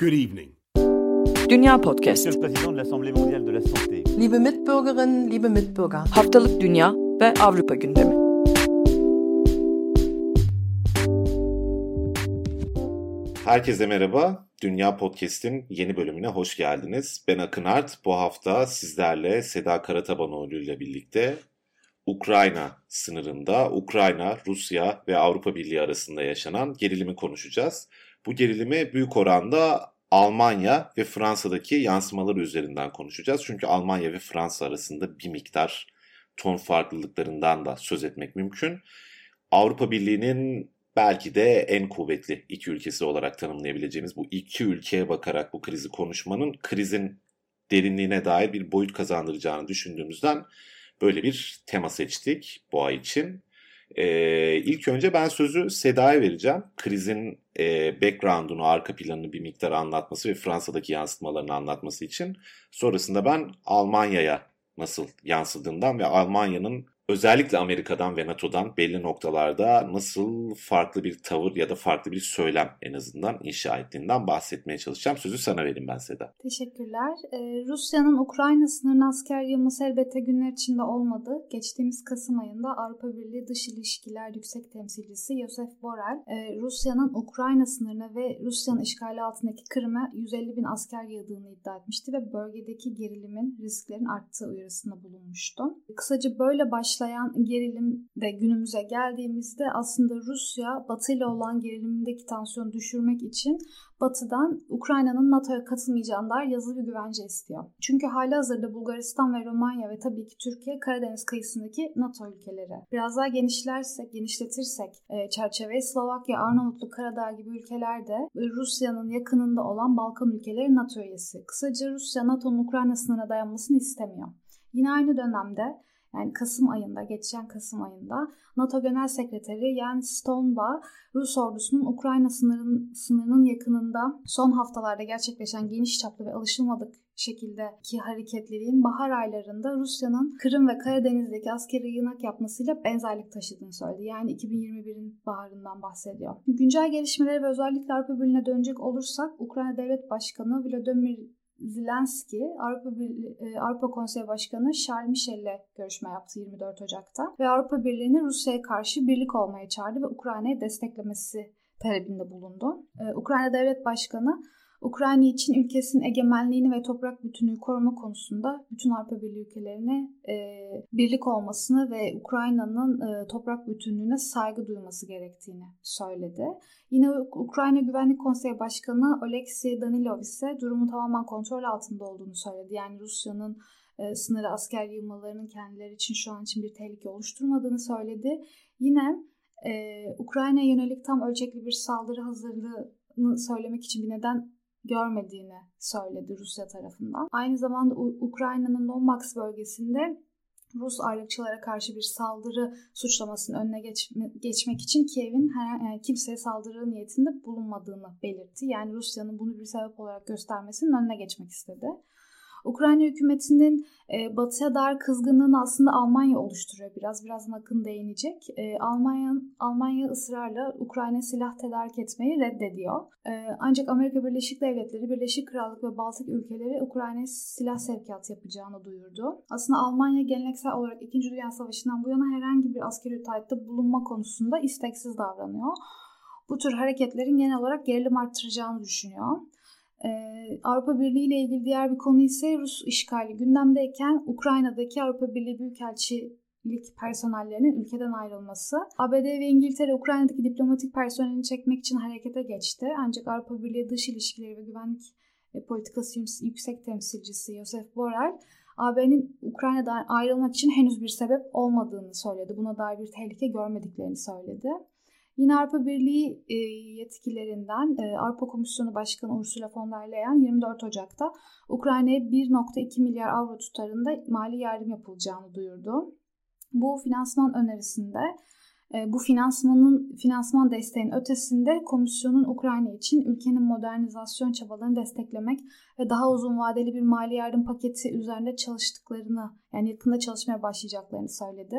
Good evening. Dünya Podcast. Monsieur le Président de l'Assemblée mondiale de la santé. Liebe Mitbürgerinnen, liebe Mitbürger. Haftalık Dünya ve Avrupa gündemi. Herkese merhaba. Dünya Podcast'in yeni bölümüne hoş geldiniz. Ben Akın Art. Bu hafta sizlerle Seda Karatabanoğlu ile birlikte Ukrayna sınırında Ukrayna, Rusya ve Avrupa Birliği arasında yaşanan gerilimi konuşacağız. Bu gerilimi büyük oranda Almanya ve Fransa'daki yansımaları üzerinden konuşacağız. Çünkü Almanya ve Fransa arasında bir miktar ton farklılıklarından da söz etmek mümkün. Avrupa Birliği'nin belki de en kuvvetli iki ülkesi olarak tanımlayabileceğimiz bu iki ülkeye bakarak bu krizi konuşmanın krizin derinliğine dair bir boyut kazandıracağını düşündüğümüzden böyle bir tema seçtik bu ay için. Ee, ilk önce ben sözü Seda'ya vereceğim. Krizin e, background'unu, arka planını bir miktar anlatması ve Fransa'daki yansıtmalarını anlatması için. Sonrasında ben Almanya'ya nasıl yansıdığından ve Almanya'nın özellikle Amerika'dan ve NATO'dan belli noktalarda nasıl farklı bir tavır ya da farklı bir söylem en azından inşa ettiğinden bahsetmeye çalışacağım. Sözü sana vereyim ben Seda. Teşekkürler. Ee, Rusya'nın Ukrayna sınırına asker yığması elbette günler içinde olmadı. Geçtiğimiz Kasım ayında Avrupa Birliği Dış İlişkiler Yüksek Temsilcisi Josef Borrell, e, Rusya'nın Ukrayna sınırına ve Rusya'nın işgali altındaki Kırım'a 150 bin asker yığdığını iddia etmişti ve bölgedeki gerilimin risklerin arttığı uyarısında bulunmuştu. Kısaca böyle başlayan gerilim de günümüze geldiğimizde aslında Rusya Batı ile olan gerilimindeki tansiyonu düşürmek için Batı'dan Ukrayna'nın NATO'ya katılmayacağına dair yazılı bir güvence istiyor. Çünkü hali hazırda Bulgaristan ve Romanya ve tabii ki Türkiye Karadeniz kıyısındaki NATO ülkeleri. Biraz daha genişlersek, genişletirsek e, çerçeveyi Slovakya, Arnavutluk, Karadağ gibi ülkelerde Rusya'nın yakınında olan Balkan ülkeleri NATO üyesi. Kısaca Rusya NATO'nun Ukrayna sınırına dayanmasını istemiyor. Yine aynı dönemde yani Kasım ayında, geçen Kasım ayında NATO Genel Sekreteri Jens Stoltenberg, Rus ordusunun Ukrayna sınırının, sınırının yakınında son haftalarda gerçekleşen geniş çaplı ve alışılmadık şekildeki hareketliliğin bahar aylarında Rusya'nın Kırım ve Karadeniz'deki askeri yığınak yapmasıyla benzerlik taşıdığını söyledi. Yani 2021'in baharından bahsediyor. Güncel gelişmeleri ve özellikle Avrupa Birliği'ne dönecek olursak Ukrayna Devlet Başkanı Vladimir Zelenski Avrupa, Birliği, Avrupa Konseyi Başkanı Charles Michel ile görüşme yaptı 24 Ocak'ta ve Avrupa Birliği'ni Rusya'ya karşı birlik olmaya çağırdı ve Ukrayna'yı desteklemesi talebinde bulundu. Ukrayna Devlet Başkanı Ukrayna için ülkesinin egemenliğini ve toprak bütünlüğü koruma konusunda bütün Avrupa Birliği ülkelerine e, birlik olmasını ve Ukrayna'nın e, toprak bütünlüğüne saygı duyması gerektiğini söyledi. Yine Ukrayna Güvenlik Konseyi Başkanı Oleksiy Danilov ise durumun tamamen kontrol altında olduğunu söyledi. Yani Rusya'nın e, sınırı asker yığmalarının kendileri için şu an için bir tehlike oluşturmadığını söyledi. Yine e, Ukrayna'ya yönelik tam ölçekli bir saldırı hazırlığını söylemek için bir neden görmediğini söyledi Rusya tarafından. Aynı zamanda Ukrayna'nın Donbas bölgesinde Rus ayrılıkçılara karşı bir saldırı suçlamasının önüne geçme, geçmek için Kiev'in yani kimseye saldırı niyetinde bulunmadığını belirtti. Yani Rusya'nın bunu bir sebep olarak göstermesinin önüne geçmek istedi. Ukrayna hükümetinin e, batıya dair kızgınlığını aslında Almanya oluşturuyor biraz. Birazdan Akın değinecek. E, Almanya, Almanya ısrarla Ukrayna silah tedarik etmeyi reddediyor. E, ancak Amerika Birleşik Devletleri, Birleşik Krallık ve Baltık ülkeleri Ukrayna'ya silah sevkiyatı yapacağını duyurdu. Aslında Almanya geleneksel olarak 2. Dünya Savaşı'ndan bu yana herhangi bir askeri taahhütte bulunma konusunda isteksiz davranıyor. Bu tür hareketlerin genel olarak gerilim arttıracağını düşünüyor. Avrupa Birliği ile ilgili diğer bir konu ise Rus işgali gündemdeyken Ukrayna'daki Avrupa Birliği Büyükelçilik personellerinin ülkeden ayrılması. ABD ve İngiltere Ukrayna'daki diplomatik personelini çekmek için harekete geçti. Ancak Avrupa Birliği Dış İlişkileri ve Güvenlik Politikası Yüksek Temsilcisi Josef Borrell AB'nin Ukrayna'dan ayrılmak için henüz bir sebep olmadığını söyledi. Buna dair bir tehlike görmediklerini söyledi. Yine Avrupa Birliği e, yetkililerinden e, Avrupa Komisyonu Başkanı Ursula von der Leyen 24 Ocak'ta Ukrayna'ya 1.2 milyar avro tutarında mali yardım yapılacağını duyurdu. Bu finansman önerisinde e, bu finansmanın finansman desteğin ötesinde komisyonun Ukrayna için ülkenin modernizasyon çabalarını desteklemek ve daha uzun vadeli bir mali yardım paketi üzerinde çalıştıklarını yani yakında çalışmaya başlayacaklarını söyledi.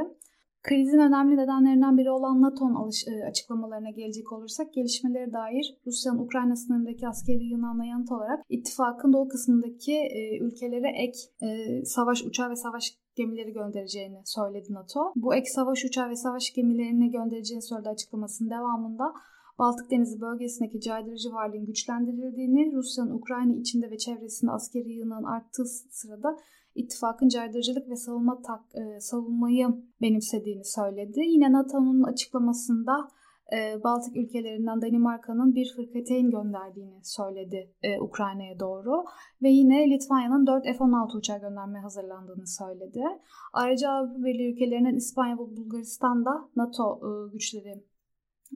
Krizin önemli nedenlerinden biri olan NATO'nun e, açıklamalarına gelecek olursak gelişmelere dair Rusya'nın Ukrayna sınırındaki askeri yığınağına yanıt olarak ittifakın doğu kısmındaki e, ülkelere ek e, savaş uçağı ve savaş gemileri göndereceğini söyledi NATO. Bu ek savaş uçağı ve savaş gemilerini göndereceğini söyledi açıklamasının devamında Baltık Denizi bölgesindeki caydırıcı varlığın güçlendirildiğini, Rusya'nın Ukrayna içinde ve çevresinde askeri yığınağın arttığı sırada ittifakın caydırıcılık ve savunma tak, e, savunmayı benimsediğini söyledi. Yine NATO'nun açıklamasında e, Baltık ülkelerinden Danimarka'nın bir fırkateyn gönderdiğini söyledi e, Ukrayna'ya doğru. Ve yine Litvanya'nın 4 F-16 uçağı göndermeye hazırlandığını söyledi. Ayrıca Avrupa Birliği ülkelerinin İspanya ve Bulgaristan'da NATO e, güçleri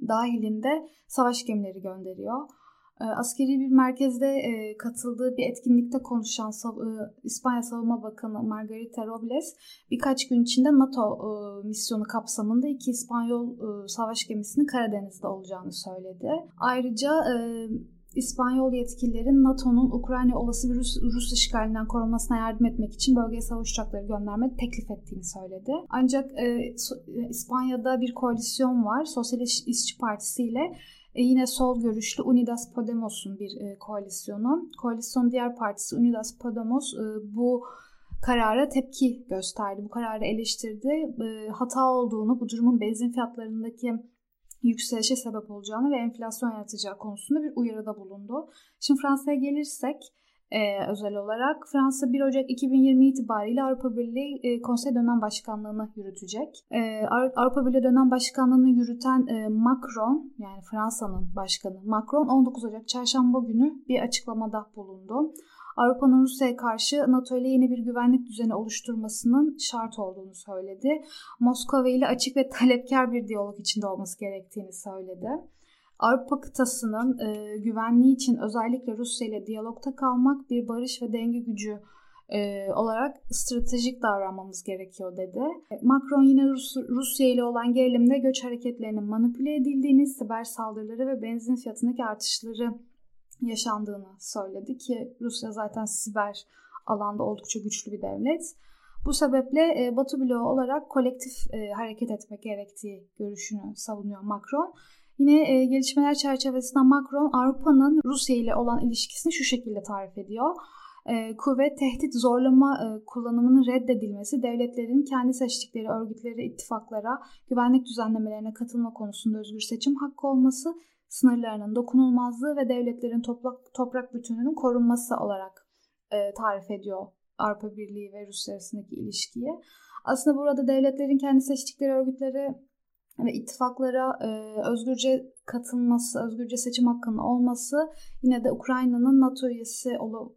dahilinde savaş gemileri gönderiyor. Ee, askeri bir merkezde e, katıldığı bir etkinlikte konuşan e, İspanya Savunma Bakanı Margarita Robles birkaç gün içinde NATO e, misyonu kapsamında iki İspanyol savaş gemisinin Karadeniz'de olacağını söyledi. Ayrıca İspanyol yetkililerin NATO'nun Ukrayna olası bir Rus, Rus işgalinden korunmasına yardım etmek için bölgeye savaş uçakları gönderme teklif ettiğini söyledi. Ancak e, so, İspanya'da bir koalisyon var. Sosyalist İşçi Partisi ile e, yine sol görüşlü Unidas Podemos'un bir e, koalisyonu. Koalisyon diğer partisi Unidas Podemos e, bu karara tepki gösterdi. Bu kararı eleştirdi. E, hata olduğunu, bu durumun benzin fiyatlarındaki yükselişe sebep olacağını ve enflasyon yaratacağı konusunda bir uyarıda bulundu. Şimdi Fransa'ya gelirsek e, özel olarak. Fransa 1 Ocak 2020 itibariyle Avrupa Birliği e, Konsey Dönem Başkanlığı'nı yürütecek. E, Avrupa Birliği Dönem Başkanlığı'nı yürüten e, Macron yani Fransa'nın başkanı Macron 19 Ocak çarşamba günü bir açıklamada bulundu. Avrupa'nın Rusya'ya karşı NATO ile yeni bir güvenlik düzeni oluşturmasının şart olduğunu söyledi. Moskova ile açık ve talepkar bir diyalog içinde olması gerektiğini söyledi. Avrupa kıtasının e, güvenliği için özellikle Rusya ile diyalogta kalmak bir barış ve denge gücü e, olarak stratejik davranmamız gerekiyor dedi. Macron yine Rus, Rusya ile olan gerilimde göç hareketlerinin manipüle edildiğini, siber saldırıları ve benzin fiyatındaki artışları yaşandığını söyledi ki Rusya zaten siber alanda oldukça güçlü bir devlet. Bu sebeple e, Batı bloğu olarak kolektif e, hareket etmek gerektiği görüşünü savunuyor Macron. Yine e, gelişmeler çerçevesinde Macron Avrupa'nın Rusya ile olan ilişkisini şu şekilde tarif ediyor. E, kuvvet, tehdit, zorlama e, kullanımının reddedilmesi, devletlerin kendi seçtikleri örgütlere, ittifaklara, güvenlik düzenlemelerine katılma konusunda özgür seçim hakkı olması, sınırlarının dokunulmazlığı ve devletlerin toprak, toprak bütünlüğünün korunması olarak e, tarif ediyor Avrupa Birliği ve Rusya arasındaki ilişkiyi. Aslında burada devletlerin kendi seçtikleri örgütlere ve ittifaklara e, özgürce katılması, özgürce seçim hakkının olması yine de Ukrayna'nın NATO üyesi olu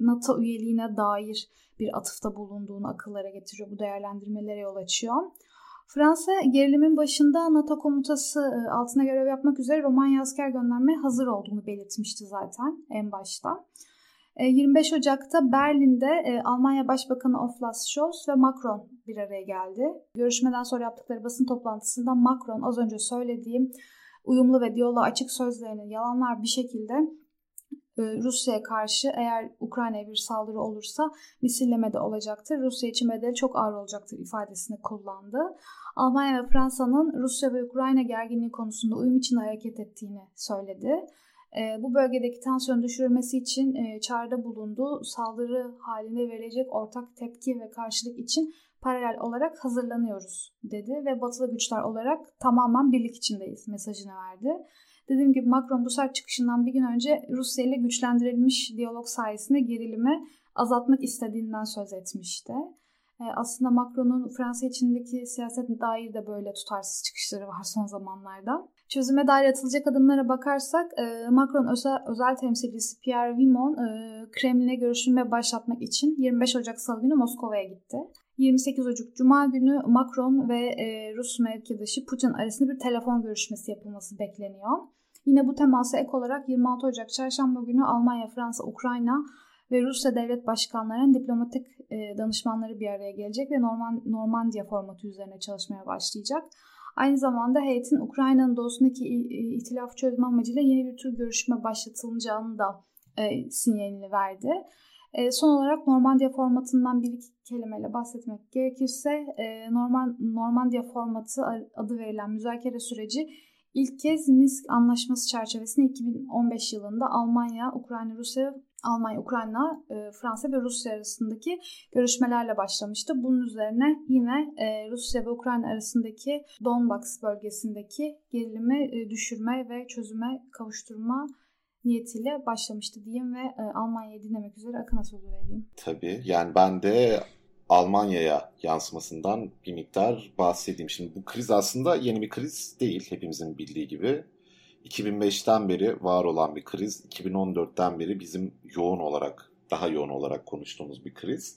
NATO üyeliğine dair bir atıfta bulunduğunu akıllara getiriyor. Bu değerlendirmelere yol açıyor. Fransa gerilimin başında NATO komutası e, altına görev yapmak üzere Romanya asker göndermeye hazır olduğunu belirtmişti zaten en başta. 25 e, Ocak'ta Berlin'de e, Almanya Başbakanı Olaf Scholz ve Macron bir araya geldi. Görüşmeden sonra yaptıkları basın toplantısında Macron az önce söylediğim uyumlu ve diyaloğa açık sözlerini yalanlar bir şekilde e, Rusya'ya karşı eğer Ukrayna'ya bir saldırı olursa misilleme de olacaktır. Rusya için bedeli çok ağır olacaktır ifadesini kullandı. Almanya ve Fransa'nın Rusya ve Ukrayna gerginliği konusunda uyum için hareket ettiğini söyledi. E, bu bölgedeki tansiyon düşürülmesi için e, çağrıda bulundu. Saldırı halinde verilecek ortak tepki ve karşılık için paralel olarak hazırlanıyoruz dedi ve batılı güçler olarak tamamen birlik içindeyiz mesajını verdi. Dediğim gibi Macron bu sert çıkışından bir gün önce Rusya ile güçlendirilmiş diyalog sayesinde gerilimi azaltmak istediğinden söz etmişti. E, aslında Macron'un Fransa içindeki siyaset dair de böyle tutarsız çıkışları var son zamanlarda. Çözüme dair atılacak adımlara bakarsak e, Macron özel, temsilcisi Pierre Vimon e, Kremlin'e görüşme başlatmak için 25 Ocak Salı günü Moskova'ya gitti. 28 Ocak Cuma günü Macron ve e, Rus mevkidaşı Putin arasında bir telefon görüşmesi yapılması bekleniyor. Yine bu temasa ek olarak 26 Ocak Çarşamba günü Almanya, Fransa, Ukrayna ve Rusya devlet başkanlarının diplomatik e, danışmanları bir araya gelecek ve Norman, Normandiya formatı üzerine çalışmaya başlayacak. Aynı zamanda heyetin Ukrayna'nın doğusundaki ihtilaf çözme amacıyla yeni bir tür görüşme başlatılacağını da e, sinyalini verdi. E, son olarak Normandiya formatından bir iki kelimeyle bahsetmek gerekirse e, Norman, Normandiya formatı adı verilen müzakere süreci ilk kez Minsk Anlaşması çerçevesinde 2015 yılında Almanya, Ukrayna, Rusya, Almanya, Ukrayna, e, ve Rusya arasındaki görüşmelerle başlamıştı. Bunun üzerine yine e, Rusya ve Ukrayna arasındaki Donbas bölgesindeki gerilimi e, düşürme ve çözüme kavuşturma niyetiyle başlamıştı diyeyim ve e, Almanya'yı dinlemek üzere Akın'a sözü vereyim. Tabii yani ben de Almanya'ya yansımasından bir miktar bahsedeyim. Şimdi bu kriz aslında yeni bir kriz değil hepimizin bildiği gibi. 2005'ten beri var olan bir kriz, 2014'ten beri bizim yoğun olarak, daha yoğun olarak konuştuğumuz bir kriz.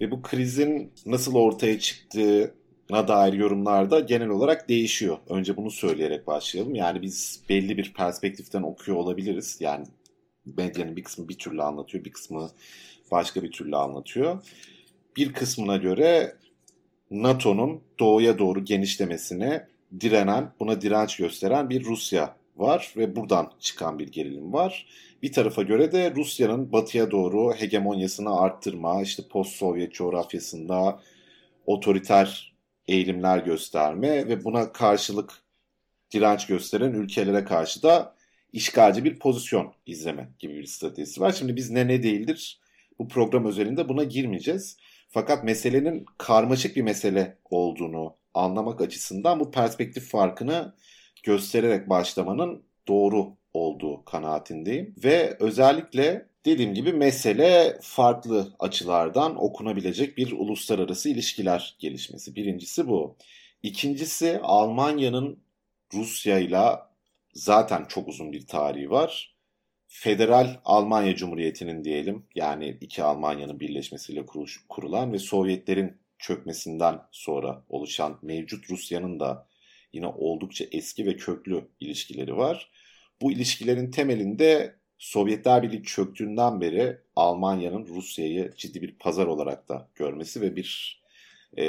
Ve bu krizin nasıl ortaya çıktığı, na dair yorumlarda genel olarak değişiyor. Önce bunu söyleyerek başlayalım. Yani biz belli bir perspektiften okuyor olabiliriz. Yani medyanın bir kısmı bir türlü anlatıyor, bir kısmı başka bir türlü anlatıyor. Bir kısmına göre NATO'nun doğuya doğru genişlemesine direnen, buna direnç gösteren bir Rusya var ve buradan çıkan bir gerilim var. Bir tarafa göre de Rusya'nın batıya doğru hegemonyasını arttırma, işte post-Sovyet coğrafyasında otoriter eğilimler gösterme ve buna karşılık direnç gösteren ülkelere karşı da işgalci bir pozisyon izleme gibi bir stratejisi var. Şimdi biz ne ne değildir bu program özelinde buna girmeyeceğiz. Fakat meselenin karmaşık bir mesele olduğunu anlamak açısından bu perspektif farkını göstererek başlamanın doğru olduğu kanaatindeyim. Ve özellikle Dediğim gibi mesele farklı açılardan okunabilecek bir uluslararası ilişkiler gelişmesi. Birincisi bu. İkincisi Almanya'nın Rusya ile zaten çok uzun bir tarihi var. Federal Almanya Cumhuriyeti'nin diyelim yani iki Almanya'nın birleşmesiyle kurulan ve Sovyetlerin çökmesinden sonra oluşan mevcut Rusya'nın da yine oldukça eski ve köklü ilişkileri var. Bu ilişkilerin temelinde Sovyetler Birliği çöktüğünden beri Almanya'nın Rusya'yı ciddi bir pazar olarak da görmesi ve bir e,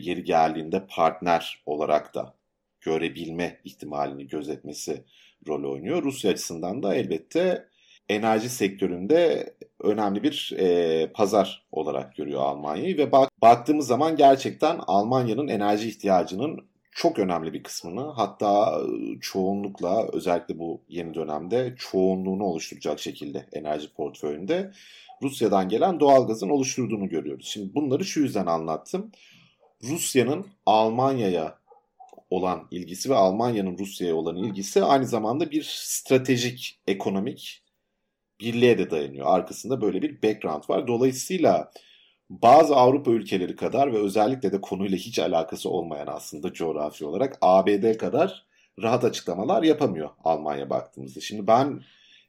yeri geldiğinde partner olarak da görebilme ihtimalini gözetmesi rol oynuyor. Rusya açısından da elbette enerji sektöründe önemli bir e, pazar olarak görüyor Almanya'yı ve bak, baktığımız zaman gerçekten Almanya'nın enerji ihtiyacının çok önemli bir kısmını hatta çoğunlukla özellikle bu yeni dönemde çoğunluğunu oluşturacak şekilde enerji portföyünde Rusya'dan gelen doğalgazın oluşturduğunu görüyoruz. Şimdi bunları şu yüzden anlattım. Rusya'nın Almanya'ya olan ilgisi ve Almanya'nın Rusya'ya olan ilgisi aynı zamanda bir stratejik ekonomik birliğe de dayanıyor. Arkasında böyle bir background var. Dolayısıyla bazı Avrupa ülkeleri kadar ve özellikle de konuyla hiç alakası olmayan aslında coğrafi olarak ABD kadar rahat açıklamalar yapamıyor Almanya baktığımızda. Şimdi ben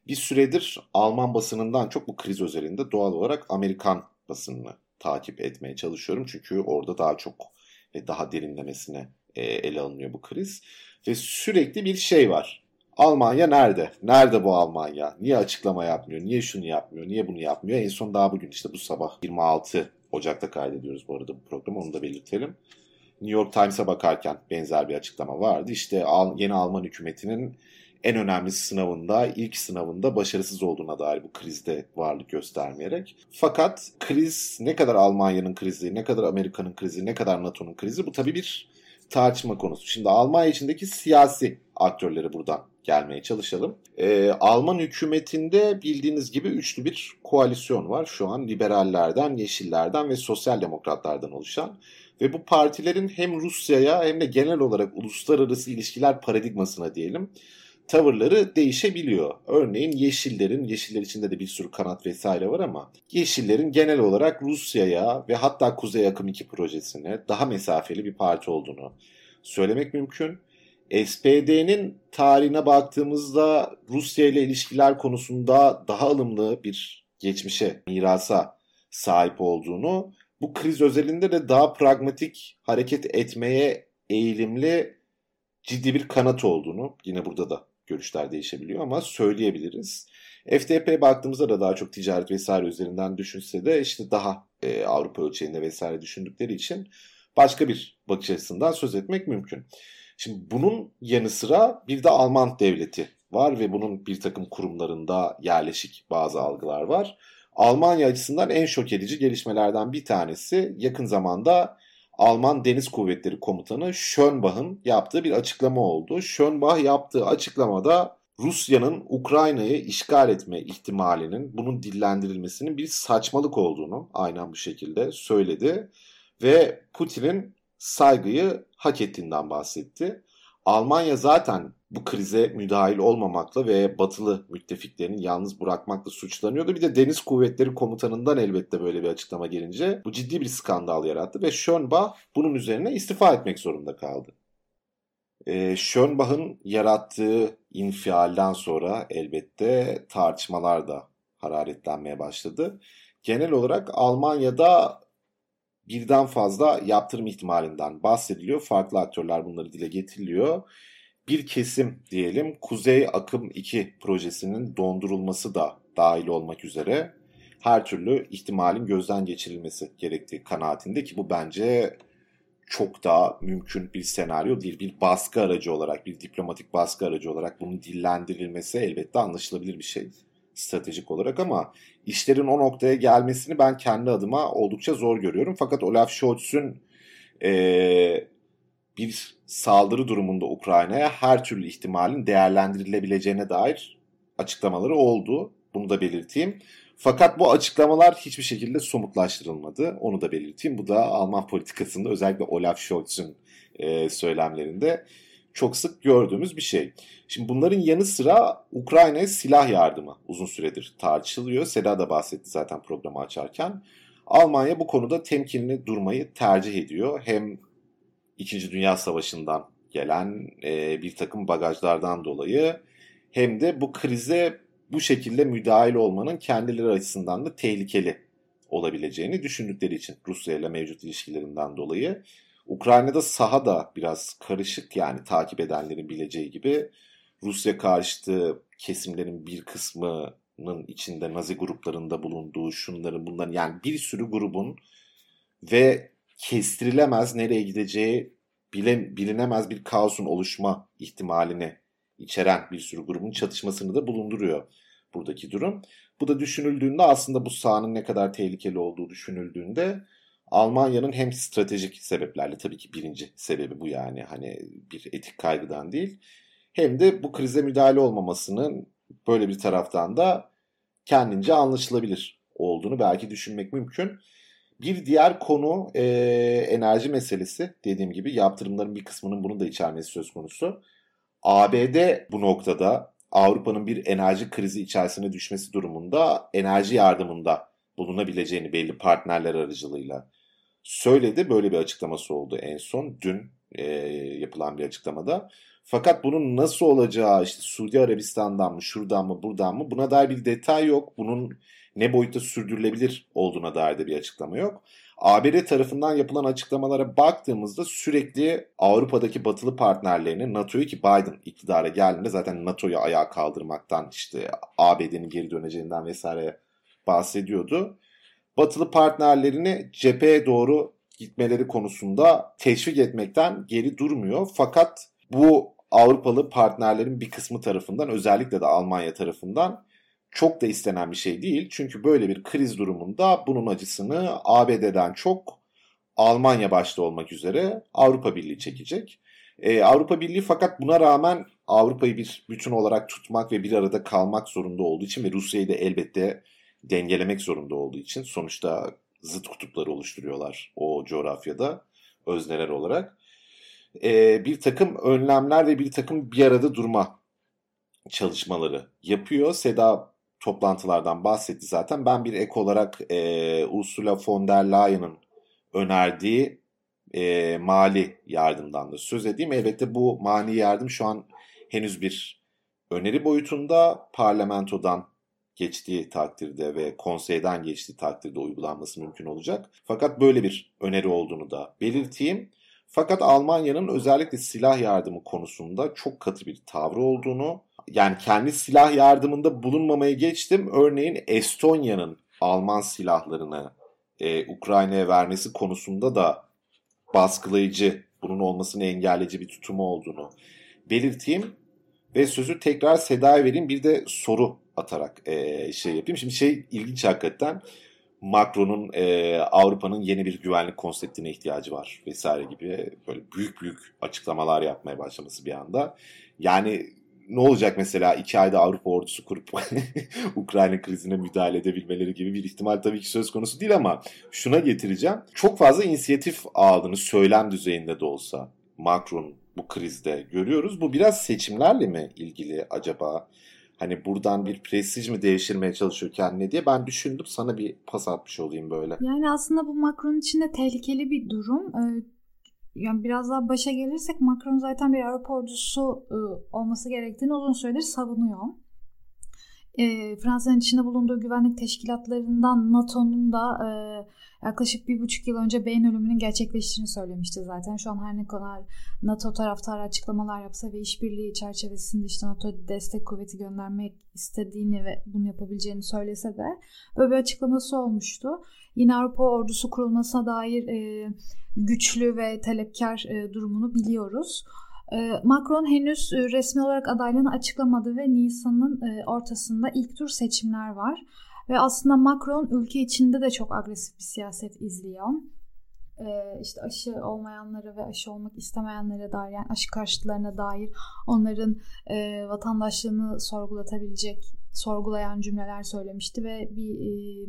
bir süredir Alman basınından çok bu kriz özelinde doğal olarak Amerikan basınını takip etmeye çalışıyorum. Çünkü orada daha çok ve daha derinlemesine e, ele alınıyor bu kriz. Ve sürekli bir şey var. Almanya nerede? Nerede bu Almanya? Niye açıklama yapmıyor? Niye şunu yapmıyor? Niye bunu yapmıyor? En son daha bugün işte bu sabah 26 Ocak'ta kaydediyoruz bu arada bu programı onu da belirtelim. New York Times'a bakarken benzer bir açıklama vardı. İşte yeni Alman hükümetinin en önemli sınavında, ilk sınavında başarısız olduğuna dair bu krizde varlık göstermeyerek. Fakat kriz ne kadar Almanya'nın krizi, ne kadar Amerika'nın krizi, ne kadar NATO'nun krizi bu tabii bir tartışma konusu. Şimdi Almanya içindeki siyasi aktörleri buradan gelmeye çalışalım. Ee, Alman hükümetinde bildiğiniz gibi üçlü bir koalisyon var. Şu an liberallerden, yeşillerden ve sosyal demokratlardan oluşan. Ve bu partilerin hem Rusya'ya hem de genel olarak uluslararası ilişkiler paradigmasına diyelim tavırları değişebiliyor. Örneğin Yeşillerin, Yeşiller içinde de bir sürü kanat vesaire var ama Yeşillerin genel olarak Rusya'ya ve hatta Kuzey Akım 2 projesine daha mesafeli bir parti olduğunu söylemek mümkün. SPD'nin tarihine baktığımızda Rusya ile ilişkiler konusunda daha ılımlı bir geçmişe, mirasa sahip olduğunu, bu kriz özelinde de daha pragmatik hareket etmeye eğilimli ciddi bir kanat olduğunu, yine burada da görüşler değişebiliyor ama söyleyebiliriz. FTP baktığımızda da daha çok ticaret vesaire üzerinden düşünse de işte daha e, Avrupa ölçeğinde vesaire düşündükleri için başka bir bakış açısından söz etmek mümkün. Şimdi bunun yanı sıra bir de Alman devleti var ve bunun bir takım kurumlarında yerleşik bazı algılar var. Almanya açısından en şok edici gelişmelerden bir tanesi yakın zamanda Alman Deniz Kuvvetleri Komutanı Schönbach'ın yaptığı bir açıklama oldu. Schönbach yaptığı açıklamada Rusya'nın Ukrayna'yı işgal etme ihtimalinin bunun dillendirilmesinin bir saçmalık olduğunu aynen bu şekilde söyledi ve Putin'in saygıyı hak ettiğinden bahsetti. Almanya zaten bu krize müdahil olmamakla ve batılı müttefiklerini yalnız bırakmakla suçlanıyordu. Bir de Deniz Kuvvetleri Komutanı'ndan elbette böyle bir açıklama gelince bu ciddi bir skandal yarattı ve Schönbach bunun üzerine istifa etmek zorunda kaldı. E, Schönbach'ın yarattığı infialden sonra elbette tartışmalar da hararetlenmeye başladı. Genel olarak Almanya'da birden fazla yaptırım ihtimalinden bahsediliyor. Farklı aktörler bunları dile getiriliyor. Bir kesim diyelim Kuzey Akım 2 projesinin dondurulması da dahil olmak üzere her türlü ihtimalin gözden geçirilmesi gerektiği kanaatinde ki bu bence çok daha mümkün bir senaryo değil. Bir baskı aracı olarak, bir diplomatik baskı aracı olarak bunun dillendirilmesi elbette anlaşılabilir bir şey stratejik olarak ama işlerin o noktaya gelmesini ben kendi adıma oldukça zor görüyorum. Fakat Olaf Scholz'un e, bir saldırı durumunda Ukrayna'ya her türlü ihtimalin değerlendirilebileceğine dair açıklamaları oldu. Bunu da belirteyim. Fakat bu açıklamalar hiçbir şekilde somutlaştırılmadı. Onu da belirteyim. Bu da Alman politikasında özellikle Olaf Scholz'un e, söylemlerinde çok sık gördüğümüz bir şey. Şimdi bunların yanı sıra Ukrayna'ya silah yardımı uzun süredir tartışılıyor. Seda da bahsetti zaten programı açarken. Almanya bu konuda temkinli durmayı tercih ediyor. Hem İkinci Dünya Savaşı'ndan gelen e, bir takım bagajlardan dolayı hem de bu krize bu şekilde müdahil olmanın kendileri açısından da tehlikeli olabileceğini düşündükleri için Rusya ile mevcut ilişkilerinden dolayı. Ukrayna'da saha da biraz karışık yani takip edenlerin bileceği gibi Rusya karşıtı kesimlerin bir kısmının içinde Nazi gruplarında bulunduğu şunların bunların yani bir sürü grubun ve kestirilemez nereye gideceği bile, bilinemez bir kaosun oluşma ihtimalini içeren bir sürü grubun çatışmasını da bulunduruyor buradaki durum. Bu da düşünüldüğünde aslında bu sahanın ne kadar tehlikeli olduğu düşünüldüğünde Almanya'nın hem stratejik sebeplerle tabii ki birinci sebebi bu yani hani bir etik kaygıdan değil hem de bu krize müdahale olmamasının böyle bir taraftan da kendince anlaşılabilir olduğunu belki düşünmek mümkün. Bir diğer konu e, enerji meselesi. Dediğim gibi yaptırımların bir kısmının bunu da içermesi söz konusu. ABD bu noktada Avrupa'nın bir enerji krizi içerisine düşmesi durumunda enerji yardımında bulunabileceğini belli partnerler aracılığıyla söyledi. Böyle bir açıklaması oldu en son dün e, yapılan bir açıklamada. Fakat bunun nasıl olacağı işte Suudi Arabistan'dan mı şuradan mı buradan mı buna dair bir detay yok. Bunun ne boyutta sürdürülebilir olduğuna dair de bir açıklama yok. ABD tarafından yapılan açıklamalara baktığımızda sürekli Avrupa'daki batılı partnerlerini NATO'yu ki Biden iktidara geldiğinde zaten NATO'yu ayağa kaldırmaktan işte ABD'nin geri döneceğinden vesaire bahsediyordu. Batılı partnerlerini cepheye doğru gitmeleri konusunda teşvik etmekten geri durmuyor. Fakat bu Avrupalı partnerlerin bir kısmı tarafından özellikle de Almanya tarafından çok da istenen bir şey değil. Çünkü böyle bir kriz durumunda bunun acısını ABD'den çok Almanya başta olmak üzere Avrupa Birliği çekecek. Ee, Avrupa Birliği fakat buna rağmen Avrupa'yı bir bütün olarak tutmak ve bir arada kalmak zorunda olduğu için ve Rusya'yı da elbette dengelemek zorunda olduğu için sonuçta zıt kutupları oluşturuyorlar o coğrafyada özneler olarak. Ee, bir takım önlemler ve bir takım bir arada durma çalışmaları yapıyor. Seda toplantılardan bahsetti zaten. Ben bir ek olarak e, Ursula von der Leyen'ın önerdiği e, mali yardımdan da söz edeyim. Elbette bu mali yardım şu an henüz bir öneri boyutunda parlamentodan geçtiği takdirde ve konseyden geçtiği takdirde uygulanması mümkün olacak. Fakat böyle bir öneri olduğunu da belirteyim. Fakat Almanya'nın özellikle silah yardımı konusunda çok katı bir tavrı olduğunu yani kendi silah yardımında bulunmamaya geçtim. Örneğin Estonya'nın Alman silahlarını e, Ukrayna'ya vermesi konusunda da baskılayıcı, bunun olmasını engelleyici bir tutumu olduğunu belirteyim. Ve sözü tekrar Seda'ya vereyim. Bir de soru atarak e, şey yapayım. Şimdi şey ilginç hakikaten Macron'un e, Avrupa'nın yeni bir güvenlik konseptine ihtiyacı var vesaire gibi böyle büyük büyük açıklamalar yapmaya başlaması bir anda. Yani ne olacak mesela iki ayda Avrupa ordusu kurup Ukrayna krizine müdahale edebilmeleri gibi bir ihtimal tabii ki söz konusu değil ama şuna getireceğim. Çok fazla inisiyatif aldığını söylem düzeyinde de olsa Macron bu krizde görüyoruz. Bu biraz seçimlerle mi ilgili acaba? Hani buradan bir prestij mi devşirmeye çalışıyor kendine diye ben düşündüm. Sana bir pas atmış olayım böyle. Yani aslında bu Macron için de tehlikeli bir durum. Ee, yani biraz daha başa gelirsek Macron zaten bir Avrupa ordusu e, olması gerektiğini uzun süredir savunuyor. E, Fransa'nın içinde bulunduğu güvenlik teşkilatlarından NATO'nun da e, yaklaşık bir buçuk yıl önce beyin ölümünün gerçekleştiğini söylemişti zaten. Şu an her ne kadar NATO taraftarı açıklamalar yapsa ve işbirliği çerçevesinde işte NATO destek kuvveti göndermek istediğini ve bunu yapabileceğini söylese de böyle bir açıklaması olmuştu. Yine Avrupa ordusu kurulmasına dair e, güçlü ve talepkar e, durumunu biliyoruz. E, Macron henüz e, resmi olarak adaylığını açıklamadı ve Nisan'ın e, ortasında ilk tur seçimler var. Ve aslında Macron ülke içinde de çok agresif bir siyaset izliyor. Ee, işte aşı olmayanlara ve aşı olmak istemeyenlere dair yani aşı karşıtlarına dair onların e, vatandaşlığını sorgulatabilecek sorgulayan cümleler söylemişti ve bir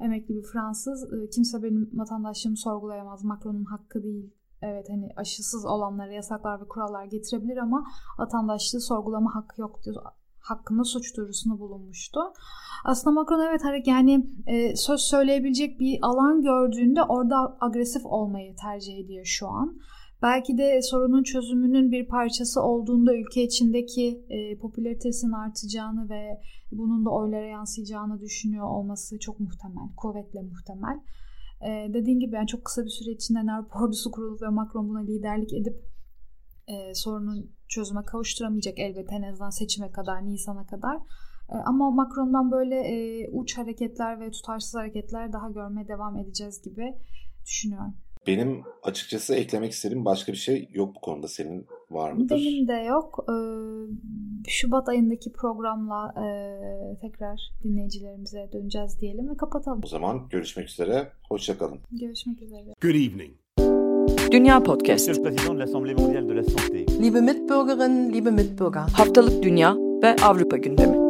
emekli bir Fransız kimse benim vatandaşlığımı sorgulayamaz Macron'un hakkı değil evet hani aşısız olanlara yasaklar ve kurallar getirebilir ama vatandaşlığı sorgulama hakkı yok diyor hakkında suç duyurusunda bulunmuştu. Aslında Macron evet yani e, söz söyleyebilecek bir alan gördüğünde orada agresif olmayı tercih ediyor şu an. Belki de sorunun çözümünün bir parçası olduğunda ülke içindeki e, popülaritesinin artacağını ve bunun da oylara yansıyacağını düşünüyor olması çok muhtemel, kuvvetle muhtemel. E, dediğim gibi yani çok kısa bir süre içinde Avrupa ordusu kurulup ve Macron buna liderlik edip e, sorunun çözüme kavuşturamayacak elbette en azından seçime kadar, Nisan'a kadar. E, ama Macron'dan böyle e, uç hareketler ve tutarsız hareketler daha görmeye devam edeceğiz gibi düşünüyorum. Benim açıkçası eklemek istediğim başka bir şey yok bu konuda. Senin var mıdır? Benim de yok. Ee, Şubat ayındaki programla e, tekrar dinleyicilerimize döneceğiz diyelim ve kapatalım. O zaman görüşmek üzere. Hoşçakalın. Görüşmek üzere. Good evening. Dünya Podcast. Monsieur le Président de l'Assemblée mondiale de la santé. Liebe Mitbürgerinnen, liebe Mitbürger. Haftalık Dünya ve Avrupa gündemi.